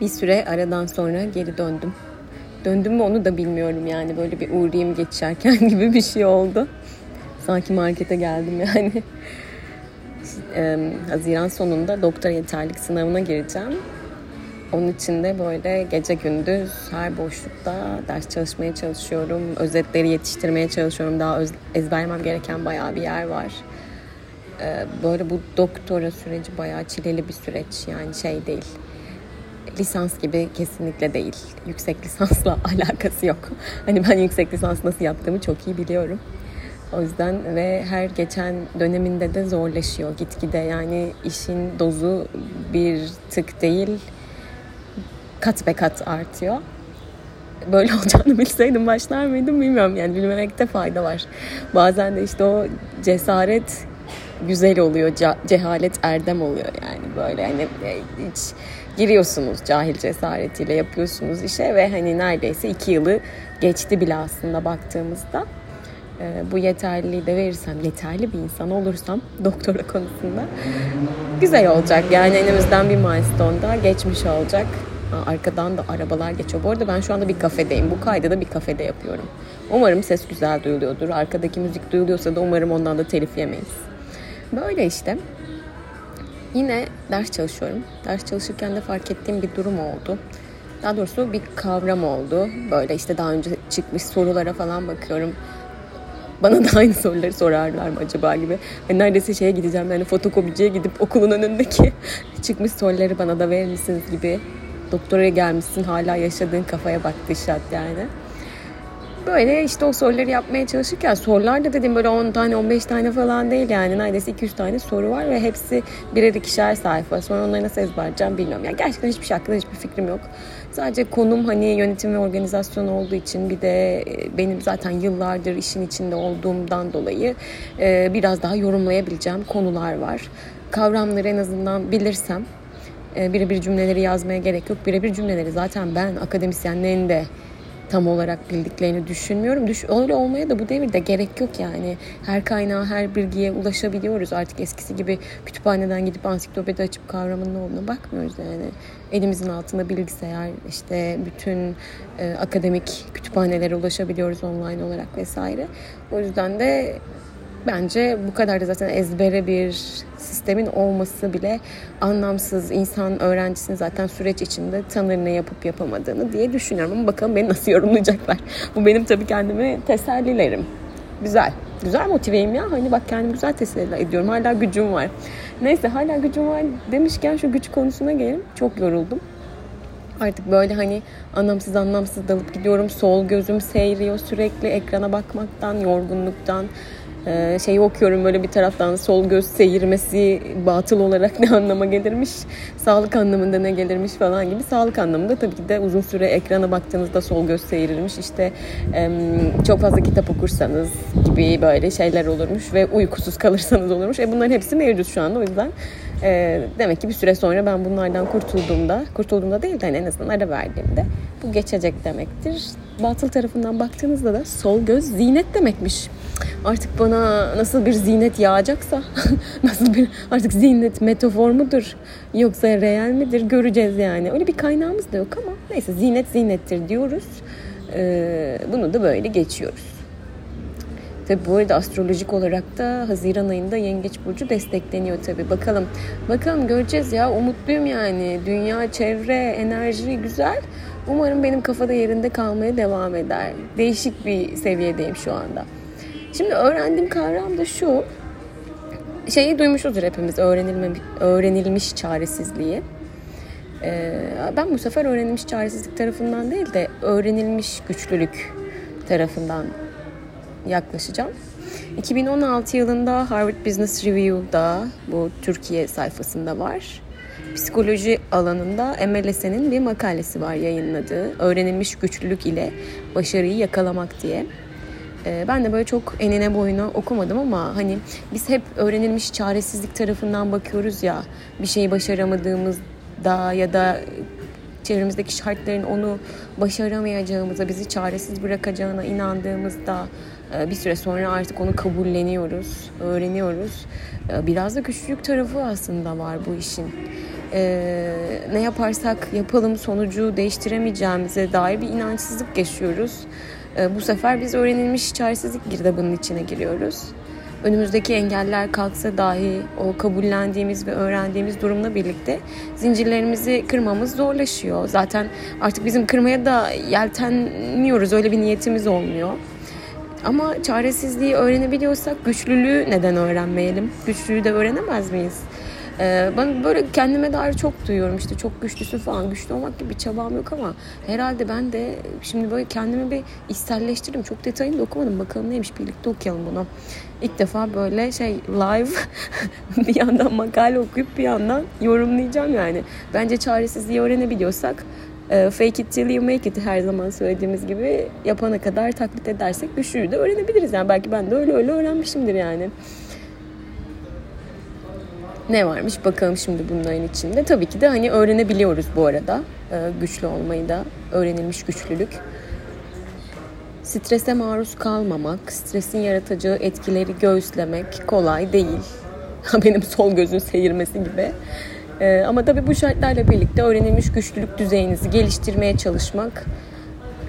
Bir süre aradan sonra geri döndüm. Döndüm mü onu da bilmiyorum yani. Böyle bir uğrayayım geçerken gibi bir şey oldu. Sanki markete geldim yani. Haziran sonunda doktor yeterlik sınavına gireceğim. Onun için de böyle gece gündüz her boşlukta ders çalışmaya çalışıyorum. Özetleri yetiştirmeye çalışıyorum. Daha öz, ezberlemem gereken bayağı bir yer var. Ee, böyle bu doktora süreci bayağı çileli bir süreç. Yani şey değil. Lisans gibi kesinlikle değil. Yüksek lisansla alakası yok. Hani ben yüksek lisans nasıl yaptığımı çok iyi biliyorum. O yüzden ve her geçen döneminde de zorlaşıyor gitgide. Yani işin dozu bir tık değil kat be kat artıyor. Böyle olacağını bilseydim başlar mıydım bilmiyorum. Yani bilmemekte fayda var. Bazen de işte o cesaret güzel oluyor. cehalet erdem oluyor yani böyle hani e, hiç giriyorsunuz cahil cesaretiyle yapıyorsunuz işe ve hani neredeyse iki yılı geçti bile aslında baktığımızda. Ee, bu yeterliliği de verirsem, yeterli bir insan olursam doktora konusunda güzel olacak. Yani önümüzden bir milestone da geçmiş olacak. Arkadan da arabalar geçiyor. Bu arada ben şu anda bir kafedeyim. Bu kaydı da bir kafede yapıyorum. Umarım ses güzel duyuluyordur. Arkadaki müzik duyuluyorsa da umarım ondan da telif yemeyiz. Böyle işte. Yine ders çalışıyorum. Ders çalışırken de fark ettiğim bir durum oldu. Daha doğrusu bir kavram oldu. Böyle işte daha önce çıkmış sorulara falan bakıyorum. Bana da aynı soruları sorarlar mı acaba gibi. Yani neredeyse şeye gideceğim yani fotokopiciye gidip okulun önündeki çıkmış soruları bana da verir misiniz gibi doktoraya gelmişsin hala yaşadığın kafaya baktı şart yani. Böyle işte o soruları yapmaya çalışırken sorular da dedim böyle 10 tane 15 tane falan değil yani neredeyse 200 tane soru var ve hepsi birer ikişer sayfa. Sonra onları nasıl ezberleyeceğim bilmiyorum. Yani gerçekten hiçbir şey hakkında hiçbir fikrim yok. Sadece konum hani yönetim ve organizasyon olduğu için bir de e, benim zaten yıllardır işin içinde olduğumdan dolayı e, biraz daha yorumlayabileceğim konular var. Kavramları en azından bilirsem e, birebir cümleleri yazmaya gerek yok. Birebir cümleleri zaten ben akademisyenlerin de tam olarak bildiklerini düşünmüyorum. Düş öyle olmaya da bu devirde gerek yok yani. Her kaynağa, her bilgiye ulaşabiliyoruz. Artık eskisi gibi kütüphaneden gidip ansiklopedi açıp kavramın ne olduğuna bakmıyoruz yani. Elimizin altında bilgisayar, işte bütün e, akademik kütüphanelere ulaşabiliyoruz online olarak vesaire. O yüzden de bence bu kadar da zaten ezbere bir sistemin olması bile anlamsız. İnsan öğrencisini zaten süreç içinde tanır ne yapıp yapamadığını diye düşünüyorum. Ama bakalım beni nasıl yorumlayacaklar. Bu benim tabii kendime tesellilerim. Güzel. Güzel motiveyim ya. Hani bak kendimi güzel teselli ediyorum. Hala gücüm var. Neyse hala gücüm var demişken şu güç konusuna gelin. Çok yoruldum. Artık böyle hani anlamsız anlamsız dalıp gidiyorum. Sol gözüm seyriyor sürekli ekrana bakmaktan, yorgunluktan e, şeyi okuyorum böyle bir taraftan sol göz seyirmesi batıl olarak ne anlama gelirmiş, sağlık anlamında ne gelirmiş falan gibi. Sağlık anlamında tabii ki de uzun süre ekrana baktığınızda sol göz seyirilmiş. İşte çok fazla kitap okursanız gibi böyle şeyler olurmuş ve uykusuz kalırsanız olurmuş. E bunların hepsi mevcut şu anda o yüzden e, demek ki bir süre sonra ben bunlardan kurtulduğumda, kurtulduğumda değil de hani en azından ara verdiğimde bu geçecek demektir. Batıl tarafından baktığınızda da sol göz zinet demekmiş artık bana nasıl bir zinet yağacaksa nasıl bir artık zinet metafor mudur yoksa reel midir göreceğiz yani. Öyle bir kaynağımız da yok ama neyse zinet zinettir diyoruz. Ee, bunu da böyle geçiyoruz. Tabi bu arada astrolojik olarak da Haziran ayında Yengeç Burcu destekleniyor tabi. Bakalım, bakalım göreceğiz ya. Umutluyum yani. Dünya, çevre, enerji güzel. Umarım benim kafada yerinde kalmaya devam eder. Değişik bir seviyedeyim şu anda. Şimdi öğrendiğim kavram da şu. Şeyi duymuşuzdur hepimiz öğrenilme, öğrenilmiş çaresizliği. Ee, ben bu sefer öğrenilmiş çaresizlik tarafından değil de öğrenilmiş güçlülük tarafından yaklaşacağım. 2016 yılında Harvard Business Review'da bu Türkiye sayfasında var. Psikoloji alanında MLS'nin bir makalesi var yayınladığı. Öğrenilmiş güçlülük ile başarıyı yakalamak diye. Ee, ben de böyle çok enine boyuna okumadım ama hani biz hep öğrenilmiş çaresizlik tarafından bakıyoruz ya bir şeyi başaramadığımızda ya da çevremizdeki şartların onu başaramayacağımıza, bizi çaresiz bırakacağına inandığımızda e, bir süre sonra artık onu kabulleniyoruz, öğreniyoruz. E, biraz da güçlülük tarafı aslında var bu işin. e, ne yaparsak yapalım sonucu değiştiremeyeceğimize dair bir inançsızlık yaşıyoruz. Bu sefer biz öğrenilmiş çaresizlik girdabının içine giriyoruz. Önümüzdeki engeller kalksa dahi o kabullendiğimiz ve öğrendiğimiz durumla birlikte zincirlerimizi kırmamız zorlaşıyor. Zaten artık bizim kırmaya da yeltenmiyoruz. Öyle bir niyetimiz olmuyor. Ama çaresizliği öğrenebiliyorsak güçlülüğü neden öğrenmeyelim? Güçlülüğü de öğrenemez miyiz? Ee, ben böyle kendime dair çok duyuyorum. İşte çok güçlüsün falan. Güçlü olmak gibi bir çabam yok ama herhalde ben de şimdi böyle kendimi bir içselleştirdim. Çok detayını da okumadım. Bakalım neymiş? Birlikte okuyalım bunu. İlk defa böyle şey live bir yandan makale okuyup bir yandan yorumlayacağım yani. Bence çaresizliği öğrenebiliyorsak e, fake it till you make it her zaman söylediğimiz gibi yapana kadar taklit edersek güçlüyü de öğrenebiliriz. Yani belki ben de öyle öyle öğrenmişimdir yani ne varmış bakalım şimdi bunların içinde. Tabii ki de hani öğrenebiliyoruz bu arada. Ee, güçlü olmayı da öğrenilmiş güçlülük. Strese maruz kalmamak, stresin yaratacağı etkileri göğüslemek kolay değil. Benim sol gözün seyirmesi gibi. Ee, ama tabii bu şartlarla birlikte öğrenilmiş güçlülük düzeyinizi geliştirmeye çalışmak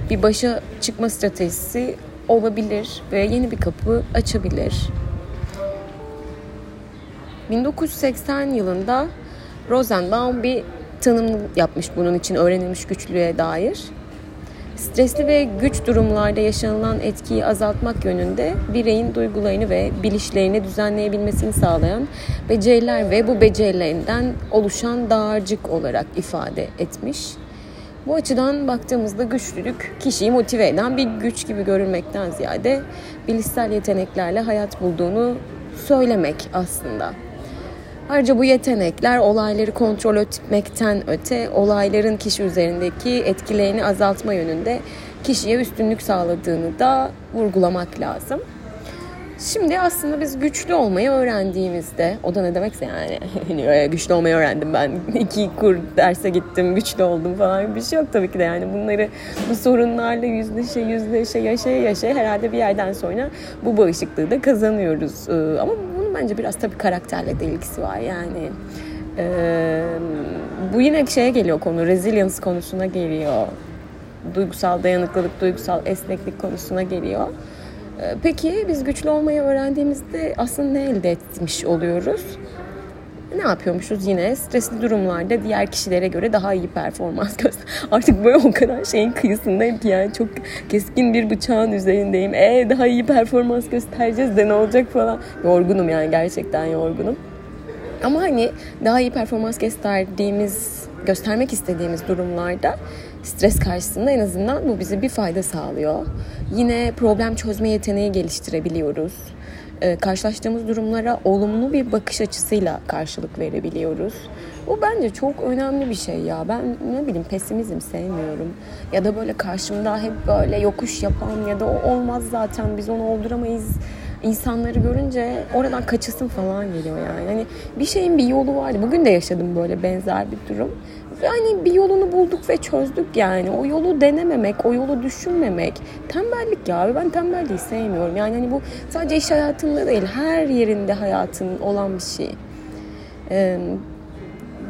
bir başa çıkma stratejisi olabilir ve yeni bir kapı açabilir. 1980 yılında Rosenbaum bir tanım yapmış bunun için öğrenilmiş güçlülüğe dair. Stresli ve güç durumlarda yaşanılan etkiyi azaltmak yönünde bireyin duygularını ve bilişlerini düzenleyebilmesini sağlayan beceriler ve bu becerilerinden oluşan dağarcık olarak ifade etmiş. Bu açıdan baktığımızda güçlülük kişiyi motive eden bir güç gibi görülmekten ziyade bilişsel yeteneklerle hayat bulduğunu söylemek aslında. Ayrıca bu yetenekler olayları kontrol etmekten öte olayların kişi üzerindeki etkilerini azaltma yönünde kişiye üstünlük sağladığını da vurgulamak lazım. Şimdi aslında biz güçlü olmayı öğrendiğimizde, o da ne demekse yani hani güçlü olmayı öğrendim ben, iki kur derse gittim, güçlü oldum falan bir şey yok tabii ki de yani bunları bu sorunlarla yüzleşe yüzleşe yaşaya yaşaya herhalde bir yerden sonra bu bağışıklığı da kazanıyoruz. Ee, ama bunun bence biraz tabii karakterle de ilgisi var yani. Ee, bu yine şeye geliyor konu, resilience konusuna geliyor. Duygusal dayanıklılık, duygusal esneklik konusuna geliyor. Ee, peki biz güçlü olmayı öğrendiğimizde aslında ne elde etmiş oluyoruz? Ne yapıyormuşuz yine? Stresli durumlarda diğer kişilere göre daha iyi performans göster. Artık böyle o kadar şeyin kıyısındayım ki yani çok keskin bir bıçağın üzerindeyim. E daha iyi performans göstereceğiz de ne olacak falan. Yorgunum yani gerçekten yorgunum. Ama hani daha iyi performans gösterdiğimiz, göstermek istediğimiz durumlarda stres karşısında en azından bu bize bir fayda sağlıyor. Yine problem çözme yeteneği geliştirebiliyoruz. Ee, karşılaştığımız durumlara olumlu bir bakış açısıyla karşılık verebiliyoruz. Bu bence çok önemli bir şey ya. Ben ne bileyim pesimizm sevmiyorum. Ya da böyle karşımda hep böyle yokuş yapan ya da o olmaz zaten biz onu olduramayız insanları görünce oradan kaçasın falan geliyor yani. Hani bir şeyin bir yolu vardı. Bugün de yaşadım böyle benzer bir durum. Ve hani bir yolunu bulduk ve çözdük yani. O yolu denememek, o yolu düşünmemek. Tembellik ya. Ben tembelliği sevmiyorum. Yani hani bu sadece iş hayatında değil, her yerinde hayatın olan bir şey. Ee,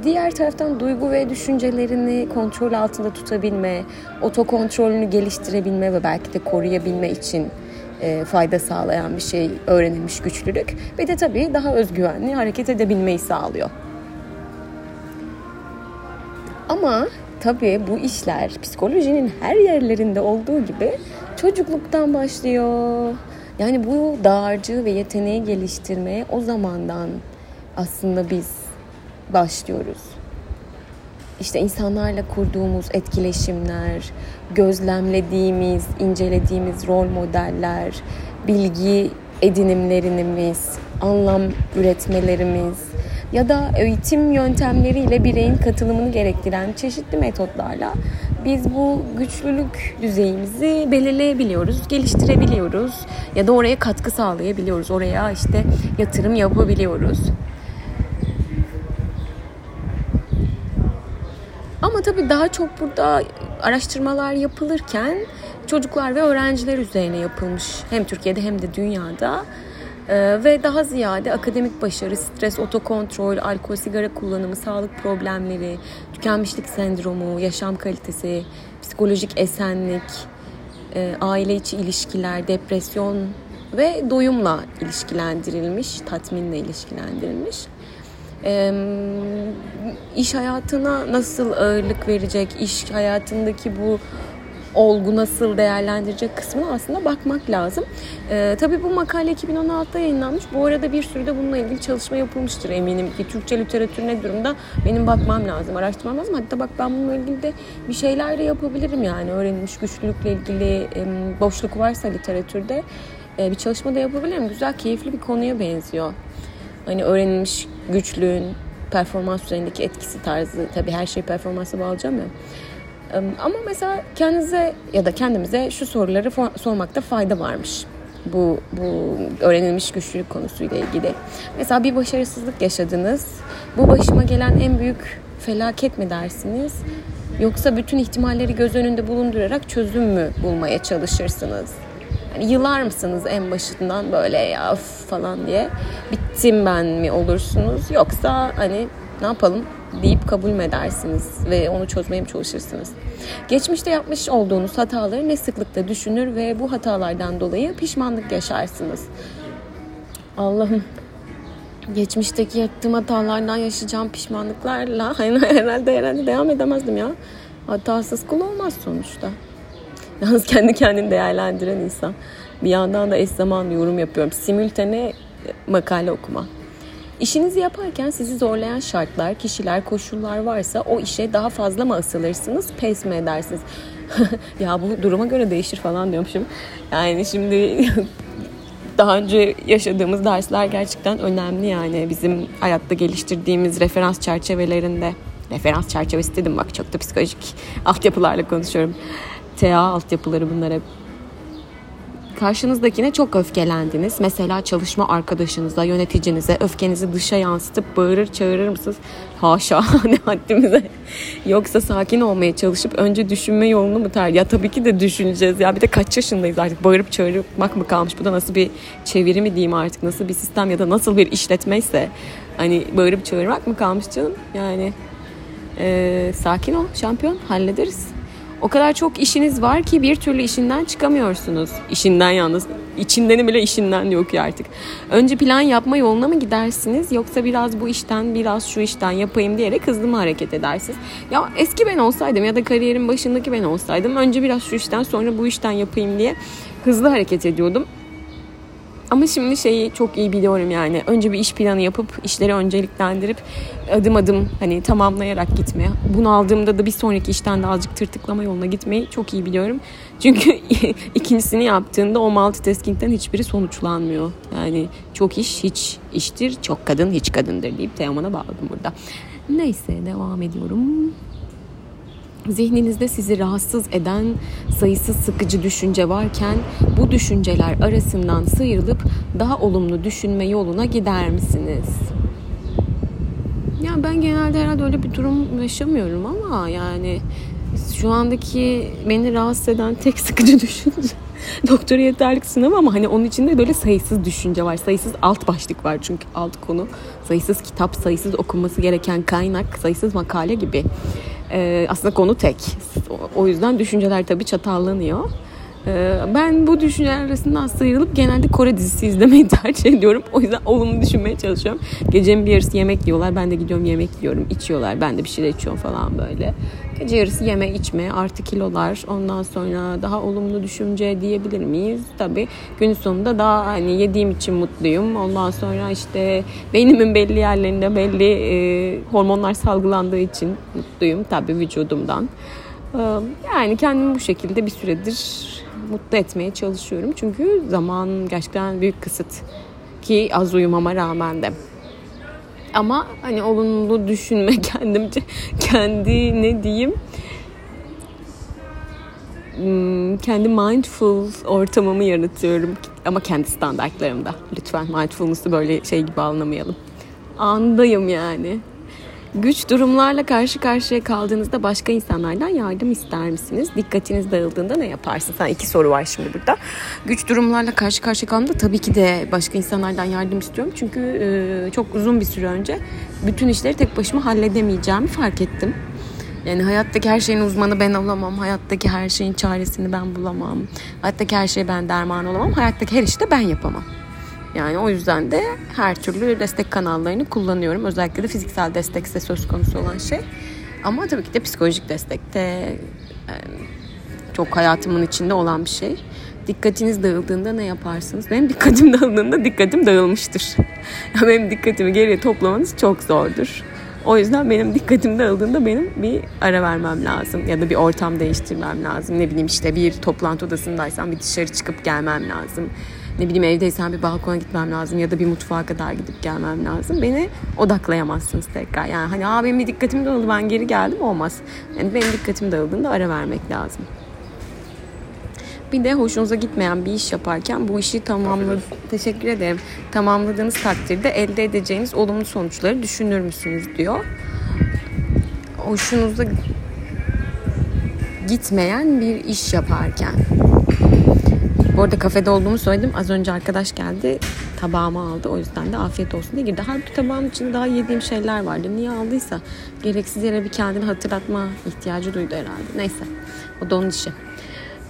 diğer taraftan duygu ve düşüncelerini kontrol altında tutabilme, otokontrolünü geliştirebilme ve belki de koruyabilme için e, fayda sağlayan bir şey öğrenilmiş güçlülük. Ve de tabii daha özgüvenli hareket edebilmeyi sağlıyor. Ama tabii bu işler psikolojinin her yerlerinde olduğu gibi çocukluktan başlıyor. Yani bu dağarcığı ve yeteneği geliştirmeye o zamandan aslında biz başlıyoruz. İşte insanlarla kurduğumuz etkileşimler, gözlemlediğimiz, incelediğimiz rol modeller, bilgi edinimlerimiz, anlam üretmelerimiz, ya da eğitim yöntemleriyle bireyin katılımını gerektiren çeşitli metotlarla biz bu güçlülük düzeyimizi belirleyebiliyoruz, geliştirebiliyoruz ya da oraya katkı sağlayabiliyoruz. Oraya işte yatırım yapabiliyoruz. Ama tabii daha çok burada araştırmalar yapılırken çocuklar ve öğrenciler üzerine yapılmış hem Türkiye'de hem de dünyada Ee, ve daha ziyade akademik başarı, stres, otokontrol, alkol, sigara kullanımı, sağlık problemleri, tükenmişlik sendromu, yaşam kalitesi, psikolojik esenlik, e, aile içi ilişkiler, depresyon ve doyumla ilişkilendirilmiş, tatminle ilişkilendirilmiş. E, iş hayatına nasıl ağırlık verecek, iş hayatındaki bu olgu nasıl değerlendirecek kısmına aslında bakmak lazım. Ee, tabii bu makale 2016'da yayınlanmış. Bu arada bir sürü de bununla ilgili çalışma yapılmıştır eminim ki. Türkçe literatür ne durumda benim bakmam lazım, araştırmam lazım. Hatta bak ben bununla ilgili de bir şeyler de yapabilirim yani. Öğrenilmiş güçlülükle ilgili boşluk varsa literatürde e, bir çalışma da yapabilirim. Güzel, keyifli bir konuya benziyor. Hani öğrenilmiş güçlüğün performans üzerindeki etkisi tarzı. Tabii her şey performansa bağlayacağım ya. Ama mesela kendinize ya da kendimize şu soruları sormakta fayda varmış. Bu, bu öğrenilmiş güçlülük konusuyla ilgili. Mesela bir başarısızlık yaşadınız. Bu başıma gelen en büyük felaket mi dersiniz? Yoksa bütün ihtimalleri göz önünde bulundurarak çözüm mü bulmaya çalışırsınız? Yani yılar mısınız en başından böyle ya falan diye bittim ben mi olursunuz? Yoksa hani ne yapalım deyip kabul mü edersiniz ve onu çözmeye mi çalışırsınız? Geçmişte yapmış olduğunuz hataları ne sıklıkla düşünür ve bu hatalardan dolayı pişmanlık yaşarsınız? Allah'ım geçmişteki yaptığım hatalardan yaşayacağım pişmanlıklarla herhalde herhalde devam edemezdim ya. Hatasız kul olmaz sonuçta. Yalnız kendi kendini değerlendiren insan. Bir yandan da eş zaman yorum yapıyorum. Simültene makale okuma. İşinizi yaparken sizi zorlayan şartlar, kişiler, koşullar varsa o işe daha fazla mı asılırsınız, pes mi edersiniz? ya bu duruma göre değişir falan diyormuşum. Yani şimdi daha önce yaşadığımız dersler gerçekten önemli yani bizim hayatta geliştirdiğimiz referans çerçevelerinde. Referans çerçevesi dedim bak çok da psikolojik altyapılarla konuşuyorum. TA altyapıları bunlar hep Karşınızdakine çok öfkelendiniz. Mesela çalışma arkadaşınıza, yöneticinize öfkenizi dışa yansıtıp bağırır çağırır mısınız? Haşa ne haddimize. Yoksa sakin olmaya çalışıp önce düşünme yolunu mu tercih? Ya tabii ki de düşüneceğiz. Ya bir de kaç yaşındayız artık bağırıp çağırmak mı kalmış? Bu da nasıl bir çeviri mi diyeyim artık? Nasıl bir sistem ya da nasıl bir işletmeyse. Hani bağırıp çağırmak mı kalmış canım? Yani ee, sakin ol şampiyon hallederiz. O kadar çok işiniz var ki bir türlü işinden çıkamıyorsunuz. İşinden yalnız. İçinden bile işinden yok ya artık. Önce plan yapma yoluna mı gidersiniz yoksa biraz bu işten biraz şu işten yapayım diyerek hızlı mı hareket edersiniz? Ya eski ben olsaydım ya da kariyerin başındaki ben olsaydım önce biraz şu işten sonra bu işten yapayım diye hızlı hareket ediyordum. Ama şimdi şeyi çok iyi biliyorum yani. Önce bir iş planı yapıp işleri önceliklendirip adım adım hani tamamlayarak gitmeye. Bunu aldığımda da bir sonraki işten de azıcık tırtıklama yoluna gitmeyi çok iyi biliyorum. Çünkü ikincisini yaptığında o multitasking'den hiçbiri sonuçlanmıyor. Yani çok iş hiç iştir, çok kadın hiç kadındır deyip Teoman'a bağladım burada. Neyse devam ediyorum. Zihninizde sizi rahatsız eden sayısız sıkıcı düşünce varken bu düşünceler arasından sıyrılıp daha olumlu düşünme yoluna gider misiniz? Ya ben genelde herhalde öyle bir durum yaşamıyorum ama yani şu andaki beni rahatsız eden tek sıkıcı düşünce doktora yeterlik sınavı ama hani onun içinde böyle sayısız düşünce var. Sayısız alt başlık var çünkü alt konu. Sayısız kitap, sayısız okunması gereken kaynak, sayısız makale gibi. Ee, aslında konu tek. O yüzden düşünceler tabii çatallanıyor. Ee, ben bu düşünceler arasından sıyrılıp genelde Kore dizisi izlemeyi tercih ediyorum. O yüzden olumlu düşünmeye çalışıyorum. Gecenin bir yarısı yemek yiyorlar. Ben de gidiyorum yemek yiyorum. içiyorlar. Ben de bir şeyler içiyorum falan böyle. Gece yarısı yeme içme artı kilolar. Ondan sonra daha olumlu düşünce diyebilir miyiz? Tabii gün sonunda daha hani yediğim için mutluyum. Ondan sonra işte beynimin belli yerlerinde belli e, hormonlar salgılandığı için mutluyum. Tabii vücudumdan. Ee, yani kendimi bu şekilde bir süredir mutlu etmeye çalışıyorum. Çünkü zaman gerçekten büyük kısıt. Ki az uyumama rağmen de. Ama hani olumlu düşünme kendimce kendi ne diyeyim hmm, kendi mindful ortamımı yaratıyorum ama kendi standartlarımda. Lütfen mindfulness'ı böyle şey gibi anlamayalım. Andayım yani. Güç durumlarla karşı karşıya kaldığınızda başka insanlardan yardım ister misiniz? Dikkatiniz dağıldığında ne yaparsınız? Ha, iki soru var şimdi burada. Güç durumlarla karşı karşıya kaldığımda tabii ki de başka insanlardan yardım istiyorum. Çünkü e, çok uzun bir süre önce bütün işleri tek başıma halledemeyeceğimi fark ettim. Yani hayattaki her şeyin uzmanı ben olamam. Hayattaki her şeyin çaresini ben bulamam. Hayattaki her şeye ben derman olamam. Hayattaki her işi de ben yapamam. Yani o yüzden de her türlü destek kanallarını kullanıyorum. Özellikle de fiziksel destekse söz konusu olan şey. Ama tabii ki de psikolojik destek de çok hayatımın içinde olan bir şey. Dikkatiniz dağıldığında ne yaparsınız? Benim dikkatim dağıldığında dikkatim dağılmıştır. benim dikkatimi geriye toplamanız çok zordur. O yüzden benim dikkatim dağıldığında benim bir ara vermem lazım. Ya da bir ortam değiştirmem lazım. Ne bileyim işte bir toplantı odasındaysam bir dışarı çıkıp gelmem lazım ne bileyim evdeysem bir balkona gitmem lazım ya da bir mutfağa kadar gidip gelmem lazım. Beni odaklayamazsınız tekrar. Yani hani Aa, benim dikkatim dağıldı ben geri geldim olmaz. Yani benim dikkatim dağıldığında ara vermek lazım. Bir de hoşunuza gitmeyen bir iş yaparken bu işi tamamladı teşekkür ederim. Tamamladığınız takdirde elde edeceğiniz olumlu sonuçları düşünür müsünüz diyor. Hoşunuza gitmeyen bir iş yaparken bu arada kafede olduğumu söyledim. Az önce arkadaş geldi. Tabağımı aldı. O yüzden de afiyet olsun diye girdi. Halbuki tabağın içinde daha yediğim şeyler vardı. Niye aldıysa gereksiz yere bir kendini hatırlatma ihtiyacı duydu herhalde. Neyse. O da onun işi.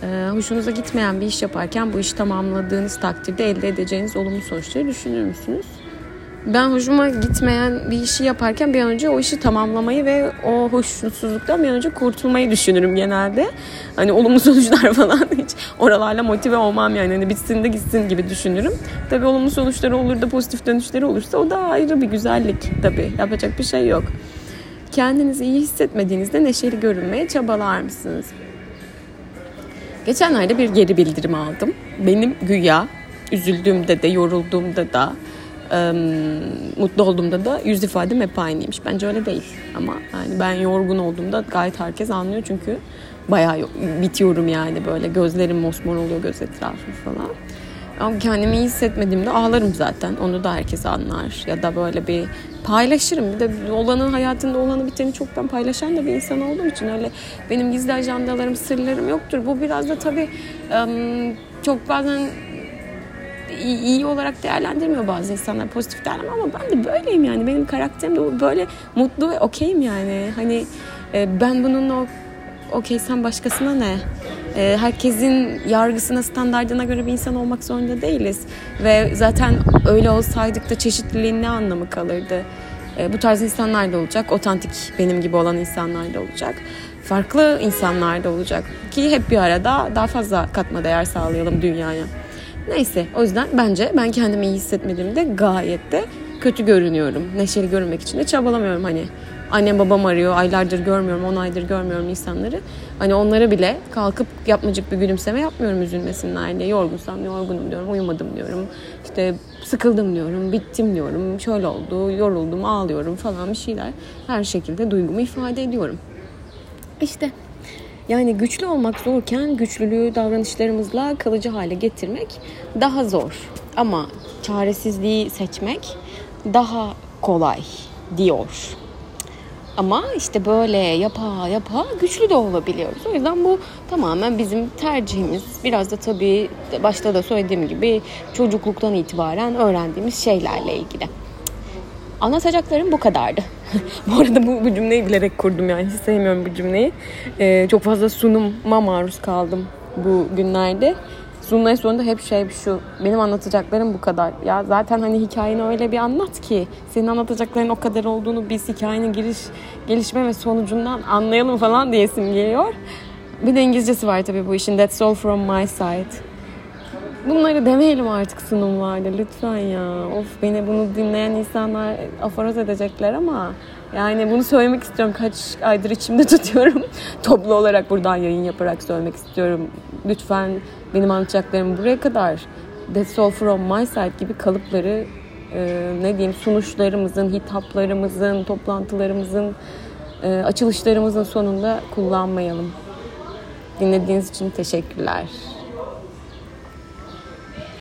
Ee, hoşunuza gitmeyen bir iş yaparken bu işi tamamladığınız takdirde elde edeceğiniz olumlu sonuçları düşünür müsünüz? Ben hoşuma gitmeyen bir işi yaparken bir an önce o işi tamamlamayı ve o hoşnutsuzluktan bir an önce kurtulmayı düşünürüm genelde. Hani olumlu sonuçlar falan hiç oralarla motive olmam yani. Hani bitsin de gitsin gibi düşünürüm. Tabii olumlu sonuçları olur da pozitif dönüşleri olursa o da ayrı bir güzellik tabii. Yapacak bir şey yok. Kendinizi iyi hissetmediğinizde neşeli görünmeye çabalar mısınız? Geçenlerde bir geri bildirim aldım. Benim güya üzüldüğümde de yorulduğumda da mutlu olduğumda da yüz ifadem hep aynıymış. Bence öyle değil. Ama yani ben yorgun olduğumda gayet herkes anlıyor çünkü bayağı bitiyorum yani böyle gözlerim mosmor oluyor göz etrafı falan. Ama kendimi iyi hissetmediğimde ağlarım zaten. Onu da herkes anlar. Ya da böyle bir paylaşırım. Bir de olanı hayatında olanı biteni çok ben paylaşan da bir insan olduğum için öyle benim gizli ajandalarım, sırlarım yoktur. Bu biraz da tabii çok bazen iyi, iyi olarak değerlendirmiyor bazı insanlar pozitif değerlendirmiyor ama ben de böyleyim yani. Benim karakterim de böyle mutlu ve okeyim yani. Hani e, ben bununla okeysem başkasına ne? E, herkesin yargısına standartına göre bir insan olmak zorunda değiliz. Ve zaten öyle olsaydık da çeşitliliğin ne anlamı kalırdı? E, bu tarz insanlar da olacak. Otantik benim gibi olan insanlar da olacak. Farklı insanlar da olacak. Ki hep bir arada daha fazla katma değer sağlayalım dünyaya. Neyse o yüzden bence ben kendimi iyi hissetmediğimde gayet de kötü görünüyorum. Neşeli görünmek için de çabalamıyorum hani. Annem babam arıyor, aylardır görmüyorum, on aydır görmüyorum insanları. Hani onlara bile kalkıp yapmacık bir gülümseme yapmıyorum üzülmesinler diye. Yorgunsam yorgunum diyorum, uyumadım diyorum. İşte sıkıldım diyorum, bittim diyorum, şöyle oldu, yoruldum, ağlıyorum falan bir şeyler. Her şekilde duygumu ifade ediyorum. İşte yani güçlü olmak zorken güçlülüğü davranışlarımızla kalıcı hale getirmek daha zor. Ama çaresizliği seçmek daha kolay diyor. Ama işte böyle yapa yapa güçlü de olabiliyoruz. O yüzden bu tamamen bizim tercihimiz. Biraz da tabii başta da söylediğim gibi çocukluktan itibaren öğrendiğimiz şeylerle ilgili. Anlatacaklarım bu kadardı. bu arada bu, bu cümleyi bilerek kurdum yani hiç sevmiyorum bu cümleyi. Ee, çok fazla sunuma maruz kaldım bu günlerde. Sunumların sonunda hep şey şu, benim anlatacaklarım bu kadar. Ya zaten hani hikayeni öyle bir anlat ki senin anlatacakların o kadar olduğunu biz hikayenin giriş, gelişme ve sonucundan anlayalım falan diyesim geliyor. Bir de İngilizcesi var tabii bu işin. That's all from my side. Bunları demeyelim artık sunumlarda lütfen ya. Of beni bunu dinleyen insanlar aforoz edecekler ama yani bunu söylemek istiyorum. Kaç aydır içimde tutuyorum. Toplu olarak buradan yayın yaparak söylemek istiyorum. Lütfen benim anlatacaklarım buraya kadar. That's all from my side gibi kalıpları e, ne diyeyim sunuşlarımızın, hitaplarımızın, toplantılarımızın, e, açılışlarımızın sonunda kullanmayalım. Dinlediğiniz için teşekkürler.